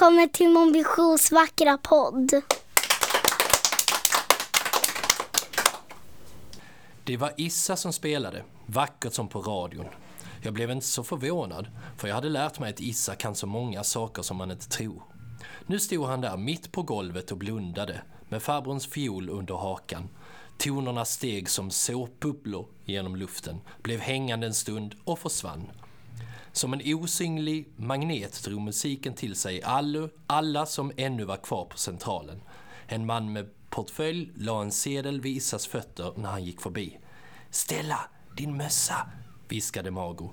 Välkommen till Mon Visions vackra podd. Det var Issa som spelade, vackert som på radion. Jag blev inte så förvånad, för jag hade lärt mig att Issa kan så många saker som man inte tror. Nu stod han där mitt på golvet och blundade, med farbrorns fiol under hakan. Tonerna steg som såpbubblor genom luften, blev hängande en stund och försvann. Som en osynlig magnet drog musiken till sig alla, alla som ännu var kvar på centralen. En man med portfölj la en sedel vid Issas fötter när han gick förbi. Stella, din mössa, viskade Mago.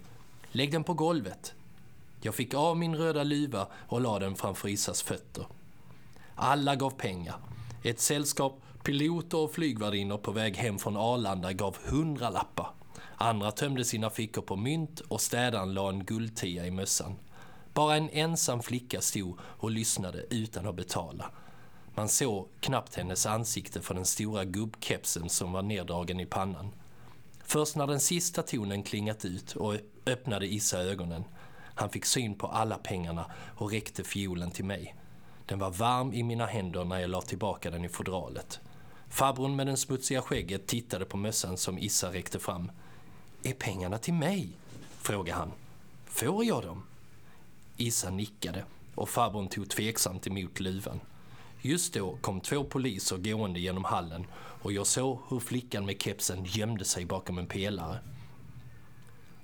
Lägg den på golvet. Jag fick av min röda luva och la den framför Issas fötter. Alla gav pengar. Ett sällskap piloter och flygvärdinnor på väg hem från Arlanda gav hundra lappar. Andra tömde sina fickor på mynt och städaren la en guldtia i mössan. Bara en ensam flicka stod och lyssnade utan att betala. Man såg knappt hennes ansikte för den stora gubbkepsen som var neddragen i pannan. Först när den sista tonen klingat ut och öppnade Issa ögonen. Han fick syn på alla pengarna och räckte fiolen till mig. Den var varm i mina händer när jag la tillbaka den i fodralet. Farbrorn med den smutsiga skägget tittade på mössan som Issa räckte fram. Är pengarna till mig? frågade han. Får jag dem? Issa nickade och farbrorn tog tveksamt emot luvan. Just då kom två poliser gående genom hallen och jag såg hur flickan med kepsen gömde sig bakom en pelare.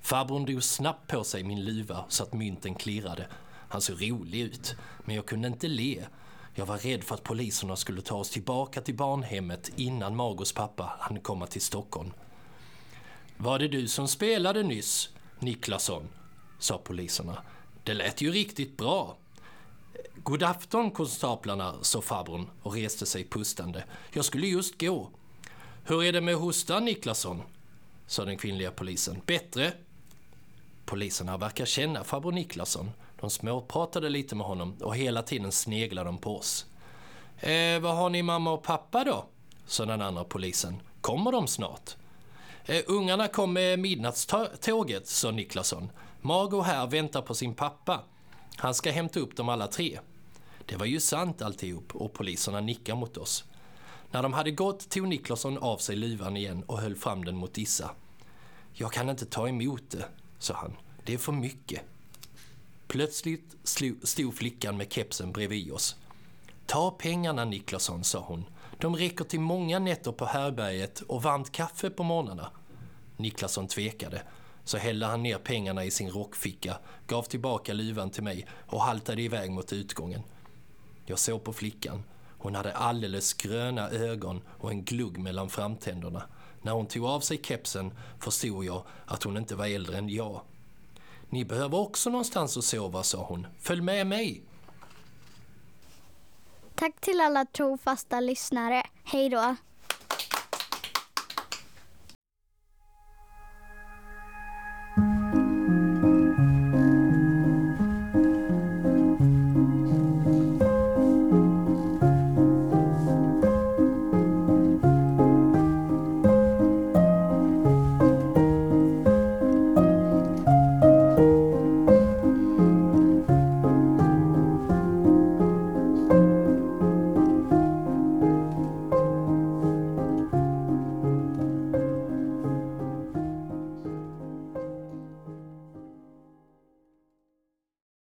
Farbrorn drog snabbt på sig min luva så att mynten klirrade. Han såg rolig ut, men jag kunde inte le. Jag var rädd för att poliserna skulle ta oss tillbaka till barnhemmet innan Magos pappa hann komma till Stockholm. Var det du som spelade nyss, Niklasson? sa poliserna. Det lät ju riktigt bra. God afton, konstaplarna, sa farbrorn och reste sig pustande. Jag skulle just gå. Hur är det med hostan, Niklasson? sa den kvinnliga polisen. Bättre? Poliserna verkar känna farbror Niklasson. De småpratade lite med honom och hela tiden sneglade de på oss. Eh, vad har ni mamma och pappa då? sa den andra polisen. Kommer de snart? Eh, ungarna kom med midnattståget, sa Niklasson. Margot här väntar på sin pappa. Han ska hämta upp dem alla tre. Det var ju sant alltihop och poliserna nickade mot oss. När de hade gått tog Niklasson av sig luvan igen och höll fram den mot Issa. Jag kan inte ta emot det, sa han. Det är för mycket. Plötsligt stod flickan med kepsen bredvid oss. Ta pengarna Niklasson, sa hon. De räcker till många nätter på härberget och varmt kaffe på morgnarna. Niklasson tvekade. Så hällde han ner pengarna i sin rockficka, gav tillbaka luvan till mig och haltade iväg mot utgången. Jag såg på flickan. Hon hade alldeles gröna ögon och en glugg mellan framtänderna. När hon tog av sig kepsen förstod jag att hon inte var äldre än jag. Ni behöver också någonstans att sova, sa hon. Följ med mig! Tack till alla trofasta lyssnare. Hej då!